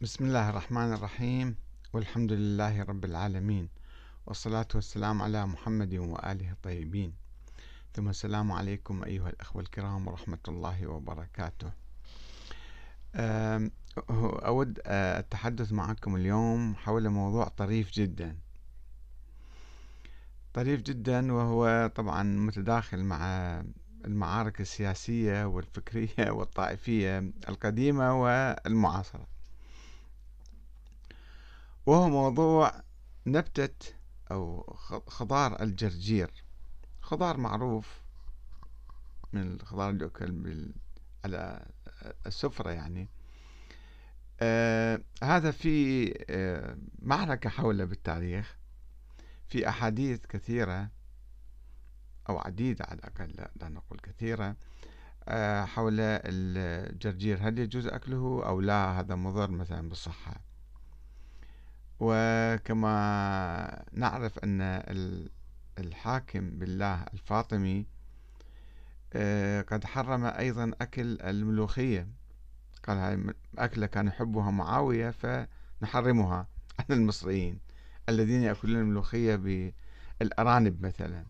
بسم الله الرحمن الرحيم والحمد لله رب العالمين والصلاة والسلام على محمد وآله الطيبين. ثم السلام عليكم أيها الأخوة الكرام ورحمة الله وبركاته. أود التحدث معكم اليوم حول موضوع طريف جدا. طريف جدا وهو طبعا متداخل مع المعارك السياسية والفكرية والطائفية القديمة والمعاصرة. وهو موضوع نبتة أو خضار الجرجير. خضار معروف من الخضار اللي يؤكل على السفرة يعني. آه هذا في آه معركة حوله بالتاريخ. في أحاديث كثيرة أو عديدة على الأقل لا نقول كثيرة آه حول الجرجير. هل يجوز أكله أو لا؟ هذا مضر مثلا بالصحة. وكما نعرف أن الحاكم بالله الفاطمي آه، قد حرم أيضا أكل الملوخية. قال هاي أكلة كان يحبها معاوية فنحرمها عن المصريين الذين يأكلون الملوخية بالأرانب مثلا.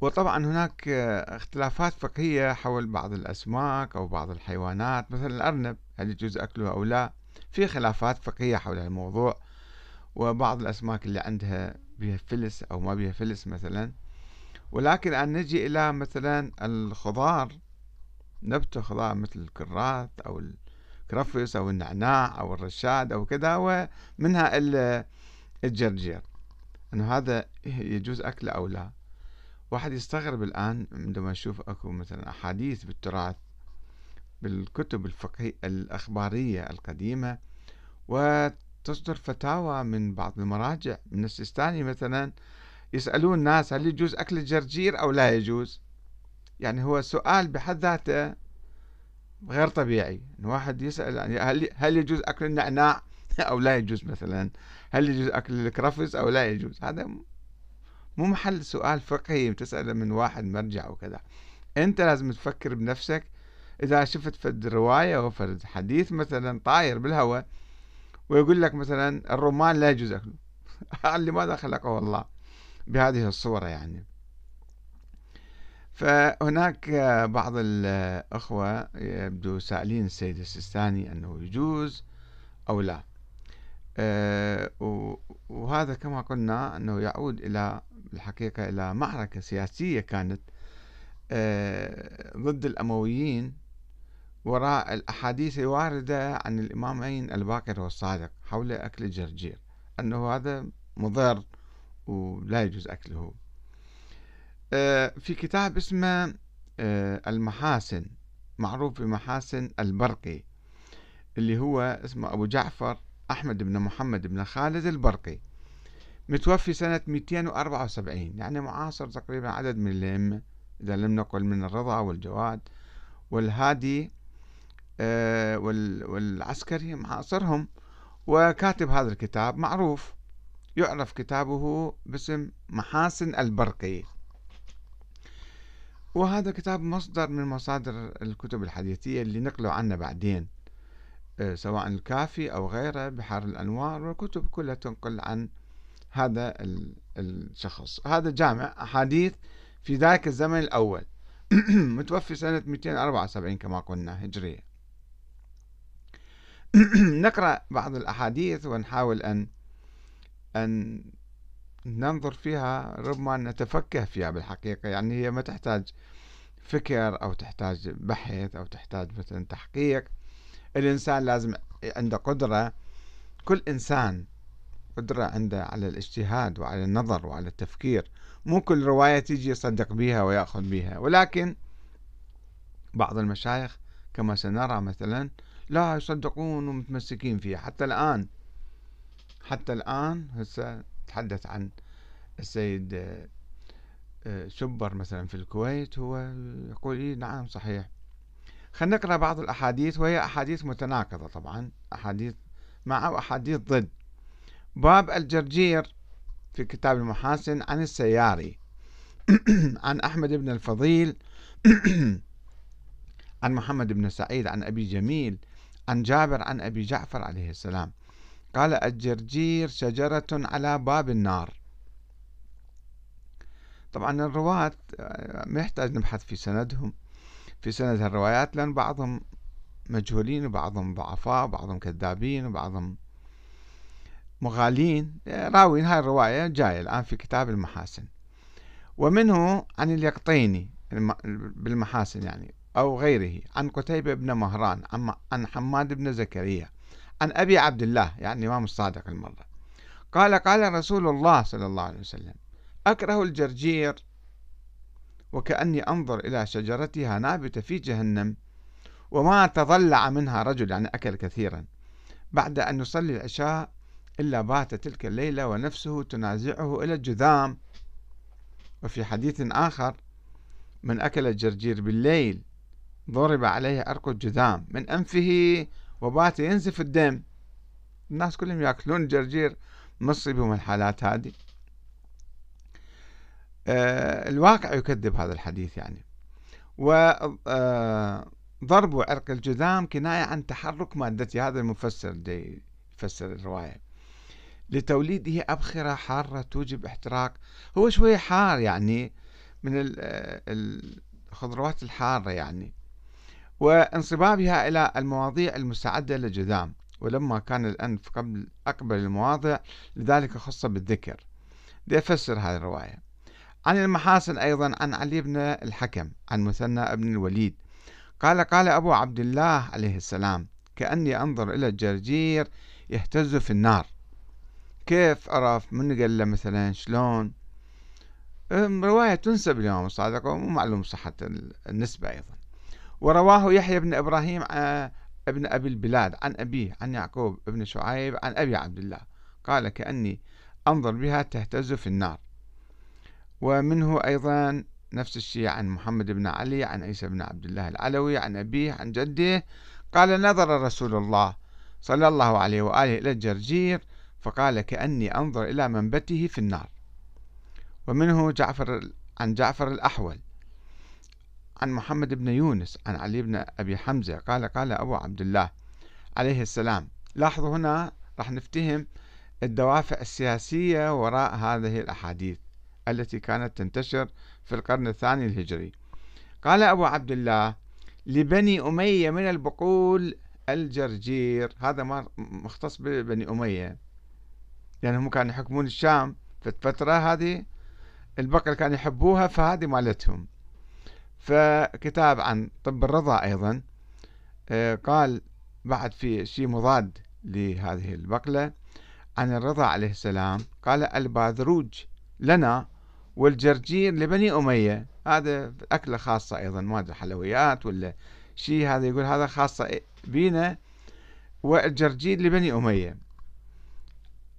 وطبعا هناك اختلافات فقهية حول بعض الأسماك أو بعض الحيوانات مثلا الأرنب هل يجوز أكله أو لا؟ في خلافات فقهية حول الموضوع وبعض الأسماك اللي عندها بها فلس أو ما بها فلس مثلا. ولكن أن نجي إلى مثلا الخضار نبتة خضار مثل الكراث أو الكرفس أو النعناع أو الرشاد أو كذا ومنها الجرجير. أنه هذا يجوز أكله أو لا؟ واحد يستغرب الآن عندما يشوف أكو مثلا أحاديث بالتراث بالكتب الفقهية الأخبارية القديمة وتصدر فتاوى من بعض المراجع. من السيستاني مثلا يسألون الناس هل يجوز أكل الجرجير أو لا يجوز؟ يعني هو سؤال بحد ذاته غير طبيعي. واحد يسأل يعني هل هل يجوز أكل النعناع أو لا يجوز مثلا؟ هل يجوز أكل الكرفس أو لا يجوز؟ هذا مو محل سؤال فقهي. تسأله من واحد مرجع وكذا. أنت لازم تفكر بنفسك إذا شفت فد رواية أو فد حديث مثلا طاير بالهواء ويقول لك مثلا الرمان لا يجوز أكله. لماذا خلقه الله بهذه الصورة يعني. فهناك بعض الأخوة يبدو سائلين السيد السيستاني أنه يجوز أو لا. آه، وهذا كما قلنا أنه يعود إلى الحقيقة إلى معركة سياسية كانت آه، ضد الأمويين وراء الأحاديث الواردة عن الإمامين الباقر والصادق حول أكل الجرجير أنه هذا مضر ولا يجوز أكله. آه، في كتاب اسمه آه، المحاسن معروف بمحاسن البرقي اللي هو اسمه أبو جعفر أحمد بن محمد بن خالد البرقي متوفي سنة 274 يعني معاصر تقريبا عدد من الأئمة إذا لم نقل من الرضا والجواد والهادي آه، والعسكري معاصرهم وكاتب هذا الكتاب معروف. يعرف كتابه باسم محاسن البرقي. وهذا كتاب مصدر من مصادر الكتب الحديثية اللي نقلوا عنه بعدين آه، سواء الكافي أو غيره بحار الأنوار والكتب كلها تنقل عن هذا الشخص. هذا جامع أحاديث في ذاك الزمن الأول. متوفي سنة 274 كما قلنا هجرية. نقرأ بعض الأحاديث ونحاول أن أن ننظر فيها ربما نتفكه فيها بالحقيقة. يعني هي ما تحتاج فكر أو تحتاج بحث أو تحتاج مثلا تحقيق. الإنسان لازم عنده قدرة. كل إنسان قدرة عنده على الاجتهاد وعلى النظر وعلى التفكير. مو كل رواية تيجي يصدق بها ويأخذ بها ولكن بعض المشايخ كما سنرى مثلا لا يصدقون ومتمسكين فيها. حتى الآن حتى الآن هسه تحدث عن السيد آه، شبر مثلا في الكويت هو يقول إيه نعم صحيح. خلينا نقرأ بعض الأحاديث وهي أحاديث متناقضة طبعا أحاديث مع وأحاديث ضد. باب الجرجير في كتاب المحاسن عن السياري. عن أحمد بن الفضيل عن محمد بن سعيد عن أبي جميل عن جابر عن أبي جعفر عليه السلام. قال الجرجير شجرة على باب النار. طبعا الرواة ما يحتاج نبحث في سندهم. في سند الروايات لأن بعضهم مجهولين وبعضهم ضعفاء وبعضهم كذابين وبعضهم مغالين. راوين هاي الرواية جاية الآن في كتاب المحاسن. ومنه عن اليقطيني بالمحاسن يعني. أو غيره عن قتيبة بن مهران عن حماد بن زكريا عن أبي عبد الله يعني الإمام الصادق المرة. قال قال رسول الله صلى الله عليه وسلم أكره الجرجير وكأني أنظر إلى شجرتها نابتة في جهنم وما تضلع منها رجل. يعني أكل كثيرا. بعد أن يصلي العشاء إلا بات تلك الليلة ونفسه تنازعه إلى الجذام. وفي حديث آخر من أكل الجرجير بالليل ضرب عليه عرق الجذام من أنفه وبات ينزف الدم. الناس كلهم يأكلون الجرجير مصي بهم الحالات هذه. آه الواقع يكذب هذا الحديث يعني. وضرب آه عرق الجذام كناية عن تحرك مادته هذا المفسر دي يفسر الرواية. لتوليده أبخرة حارة توجب احتراق. هو شوية حار يعني. من الخضروات الحارة يعني. وانصبابها إلى المواضيع المستعدة للجذام ولما كان الأنف قبل أقبل المواضع لذلك خص بالذكر. ليفسر هذه الرواية. عن المحاسن أيضا عن علي بن الحكم عن مثنى بن الوليد. قال قال أبو عبد الله عليه السلام كأني أنظر إلى الجرجير يهتز في النار. كيف عرف من قال له مثلا؟ شلون؟ رواية تنسب الإمام الصادق ومو معلوم صحة النسبة أيضا. ورواه يحيى بن إبراهيم ابن أبي البلاد عن أبيه عن يعقوب بن شعيب عن أبي عبد الله. قال كأني أنظر بها تهتز في النار. ومنه أيضا نفس الشيء عن محمد بن علي عن عيسى بن عبد الله العلوي عن أبيه عن جده. قال نظر رسول الله صلى الله عليه وآله إلى الجرجير فقال كأني أنظر إلى منبته في النار. ومنه جعفر عن جعفر الأحول. عن محمد بن يونس عن علي بن أبي حمزة قال قال أبو عبد الله عليه السلام. لاحظوا هنا راح نفتهم الدوافع السياسية وراء هذه الأحاديث التي كانت تنتشر في القرن الثاني الهجري. قال أبو عبد الله لبني أمية من البقول الجرجير. هذا ما مختص ببني أمية. يعني هم كانوا يحكمون الشام في الفترة هذه البقر كانوا يحبوها فهذه مالتهم. فكتاب عن طب الرضا أيضا آه، قال بعد في شيء مضاد لهذه البقلة عن الرضا عليه السلام قال الباذروج لنا والجرجير لبني أمية. هذا أكلة خاصة أيضا ما أدري حلويات ولا شيء هذا يقول هذا خاصة بينا والجرجير لبني أمية.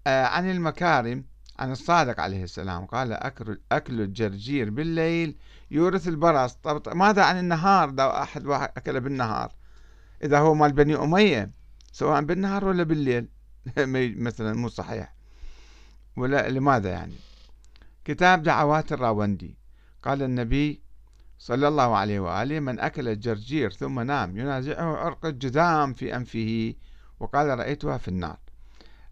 آه، عن المكارم عن الصادق عليه السلام قال أكل, أكل الجرجير بالليل يورث البرص. طب ماذا عن النهار؟ لو أحد واحد أكل بالنهار إذا هو مال بني أمية سواء بالنهار ولا بالليل. مثلا مو صحيح. ولا لماذا يعني؟ كتاب دعوات الراوندي. قال النبي صلى الله عليه وآله من أكل الجرجير ثم نام ينازعه عرق الجذام في أنفه وقال رأيتها في النار.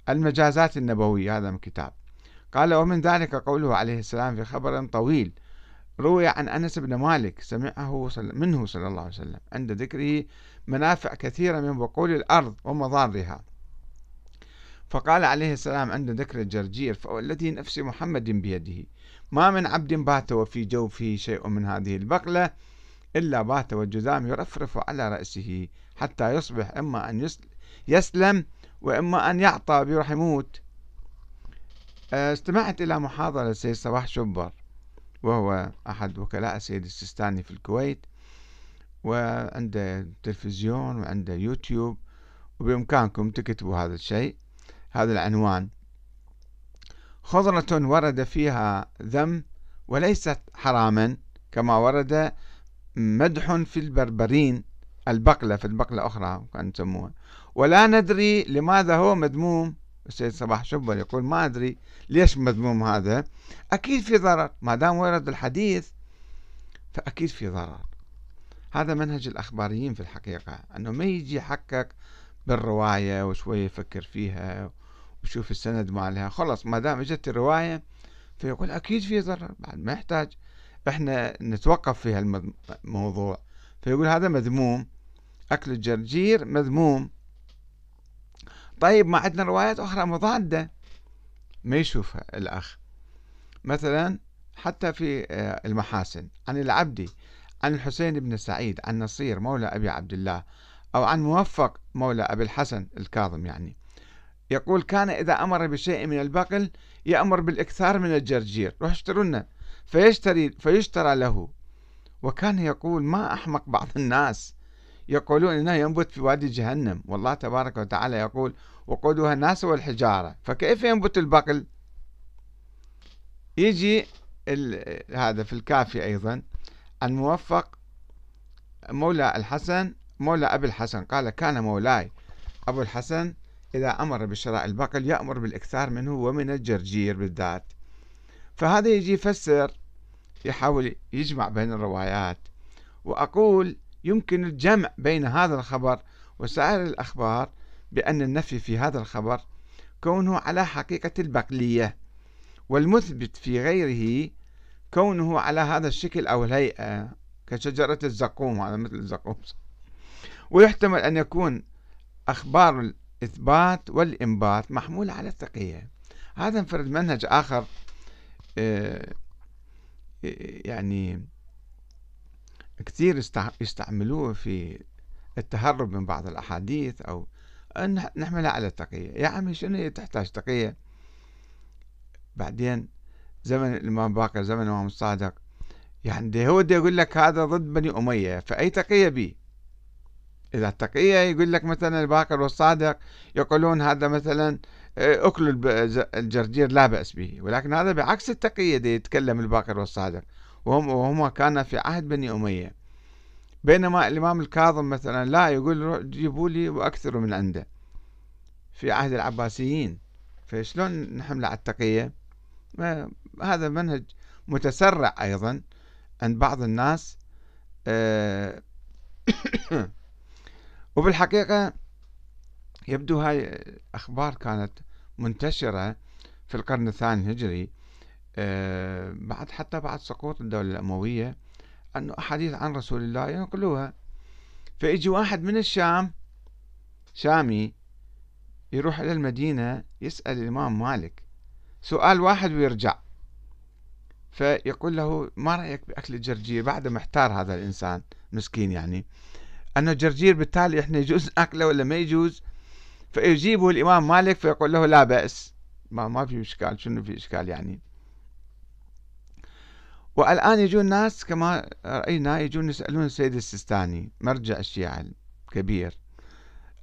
المجازات النبوية هذا من كتاب. قال ومن ذلك قوله عليه السلام في خبر طويل روي عن أنس بن مالك سمعه منه صلى الله عليه وسلم عند ذكره منافع كثيرة من بقول الأرض ومضارها فقال عليه السلام عند ذكر الجرجير فوالذي نفس محمد بيده ما من عبد بات وفي جوفه شيء من هذه البقلة إلا بات والجذام يرفرف على رأسه حتى يصبح إما أن يسلم وإما أن يعطى آه، استمعت إلى محاضرة السيد صباح شبر وهو أحد وكلاء السيد السيستاني في الكويت وعنده تلفزيون وعنده يوتيوب وبإمكانكم تكتبوا هذا الشيء هذا العنوان. خضرة ورد فيها ذم وليست حراما كما ورد مدح في البربرين البقلة في البقلة أخرى كان يسموها. ولا ندري لماذا هو مذموم السيد صباح شبر يقول ما أدري ليش مذموم هذا؟ أكيد في ضرر ما دام ورد الحديث فأكيد في ضرر. هذا منهج الأخباريين في الحقيقة أنه ما يجي يحقق بالرواية وشوية يفكر فيها وشوف السند مالها. خلص ما دام إجت الرواية فيقول أكيد في ضرر بعد ما يحتاج إحنا نتوقف في هالموضوع. فيقول هذا مذموم أكل الجرجير مذموم. طيب ما عندنا روايات أخرى. مضادة ما يشوفها الأخ. مثلا حتى في آه، المحاسن عن العبدي عن الحسين بن سعيد عن نصير مولى أبي عبد الله أو عن موفق مولى أبي الحسن الكاظم يعني. يقول كان إذا أمر بشيء من البقل يأمر بالإكثار من الجرجير. روح اشتروا فيشتري فيشترى له. وكان يقول ما أحمق بعض الناس. يقولون إنه ينبت في وادي جهنم. والله تبارك وتعالى يقول وقودها الناس والحجارة. فكيف ينبت البقل؟ يجي هذا في الكافي أيضا عن موفق مولى الحسن مولى أبي الحسن قال كان مولاي أبو الحسن إذا أمر بشراء البقل يأمر بالإكثار منه ومن الجرجير بالذات. فهذا يجي يفسر يحاول يجمع بين الروايات وأقول يمكن الجمع بين هذا الخبر وسائر الأخبار بأن النفي في هذا الخبر كونه على حقيقة البقلية والمثبت في غيره كونه على هذا الشكل أو الهيئة كشجرة الزقوم هذا مثل الزقوم. ويحتمل أن يكون أخبار الإثبات والإنبات محمولة على التقية. هذا انفرد منهج آخر آه، يعني كثير يستعملوه في التهرب من بعض الأحاديث أو أن نحملها على التقية. يا عمي شنو تحتاج تقية؟ بعدين زمن الإمام باقر زمن الإمام الصادق يعني هو دي يقول لك هذا ضد بني أمية فأي تقية بي؟ إذا التقية يقول لك مثلا الباقر والصادق يقولون هذا مثلا آه، أكل الجرجير لا بأس به ولكن هذا بعكس التقية دي يتكلم الباقر والصادق. وهم وهما كان في عهد بني أمية. بينما الإمام الكاظم مثلا لا يقول جيبوا لي وأكثروا من عنده. في عهد العباسيين. فشلون نحمل على التقية؟ هذا منهج متسرع أيضا عند بعض الناس. آه، وبالحقيقة يبدو هاي أخبار كانت منتشرة في القرن الثاني الهجري. بعد حتى بعد سقوط الدولة الأموية أنه أحاديث عن رسول الله ينقلوها. فيجي واحد من الشام شامي يروح إلى المدينة يسأل الإمام مالك. سؤال واحد ويرجع. فيقول له ما رأيك بأكل الجرجير بعد محتار هذا الإنسان؟ مسكين يعني. أنه الجرجير بالتالي إحنا يجوز أكله ولا ما يجوز؟ فيجيبه الإمام مالك فيقول له لا بأس. ما, ما في إشكال. شنو في إشكال يعني؟ والآن يجون ناس كما رأينا يجون يسألون السيد السيستاني مرجع الشيعة الكبير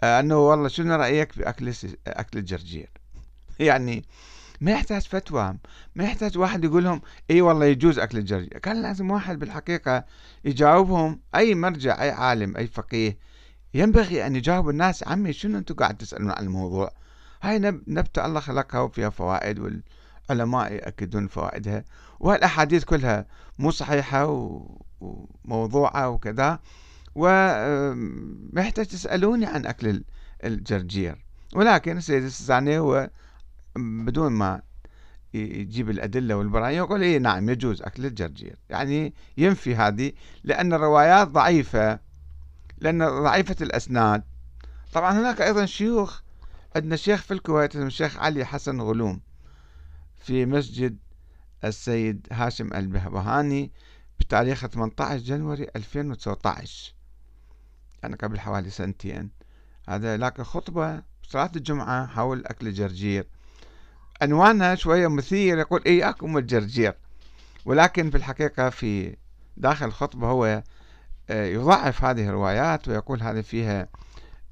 آه، أنه والله شنو رأيك بأكل أكل الجرجير؟ يعني ما يحتاج فتوى ما يحتاج واحد يقول لهم إي والله يجوز أكل الجرجير. كان لازم واحد بالحقيقة يجاوبهم أي مرجع أي عالم أي فقيه ينبغي أن يجاوب الناس عمي شنو أنتم قاعد تسألون عن الموضوع؟ هاي نبتة الله خلقها وفيها فوائد والعلماء يأكدون فوائدها والأحاديث كلها مو صحيحة وموضوعة وكذا وما يحتاج تسألوني عن أكل الجرجير. ولكن السيد السيستاني هو بدون ما يجيب الأدلة والبراهين يقول إيه نعم يجوز أكل الجرجير. يعني ينفي هذه لأن الروايات ضعيفة لأن ضعيفة الأسناد. طبعا هناك أيضا شيوخ عندنا شيخ في الكويت اسمه الشيخ علي حسن غلوم. في مسجد السيد هاشم البهبهاني بتاريخ 18 جنوري 2019 يعني قبل حوالي سنتين. هذا لكن خطبة صلاة الجمعة حول أكل الجرجير. عنوانها شوية مثير يقول إياكم الجرجير. ولكن في الحقيقة في داخل الخطبة هو آه، يضعف هذه الروايات ويقول هذه فيها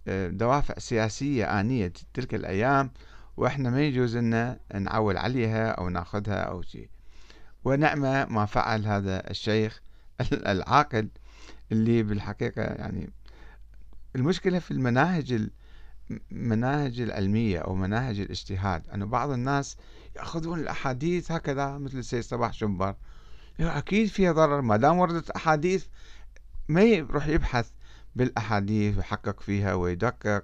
آه، دوافع سياسية آنية تلك الأيام. وإحنا ما يجوز لنا نعول عليها أو ناخذها أو شيء ونعمة ما فعل هذا الشيخ العاقل اللي بالحقيقة يعني المشكلة في المناهج المناهج العلمية أو مناهج الاجتهاد أنه بعض الناس يأخذون الأحاديث هكذا مثل السيد صباح شنبر أكيد فيها ضرر ما دام وردت أحاديث ما يروح يبحث بالأحاديث ويحقق فيها ويدقق.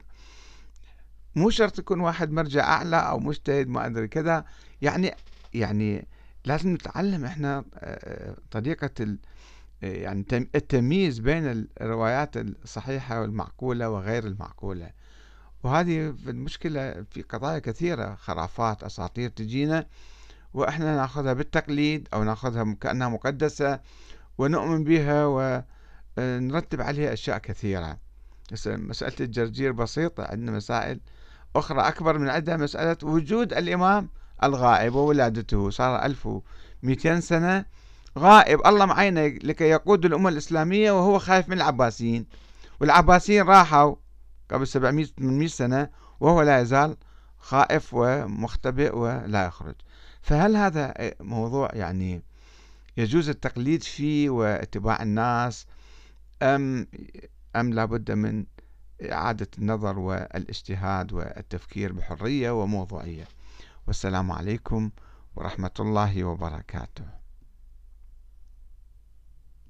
مو شرط يكون واحد مرجع أعلى أو مجتهد ما أدري كذا. يعني يعني لازم نتعلم إحنا آه، طريقة يعني التمييز بين الروايات الصحيحة والمعقولة وغير المعقولة. وهذه المشكلة في قضايا كثيرة خرافات أساطير تجينا وإحنا نأخذها بالتقليد أو نأخذها كأنها مقدسة ونؤمن بها ونرتب عليها أشياء كثيرة. مسألة الجرجير بسيطة عندنا مسائل أخرى أكبر من عندها مسألة وجود الإمام الغائب وولادته. صار 1200 سنة. غائب الله معينا لكي يقود الأمة الإسلامية وهو خايف من العباسيين. والعباسيين راحوا قبل 700 800 سنة وهو لا يزال خائف ومختبئ ولا يخرج. فهل هذا موضوع يعني يجوز التقليد فيه واتباع الناس أم أم لابد من إعادة النظر والاجتهاد والتفكير بحرية وموضوعية. والسلام عليكم ورحمة الله وبركاته.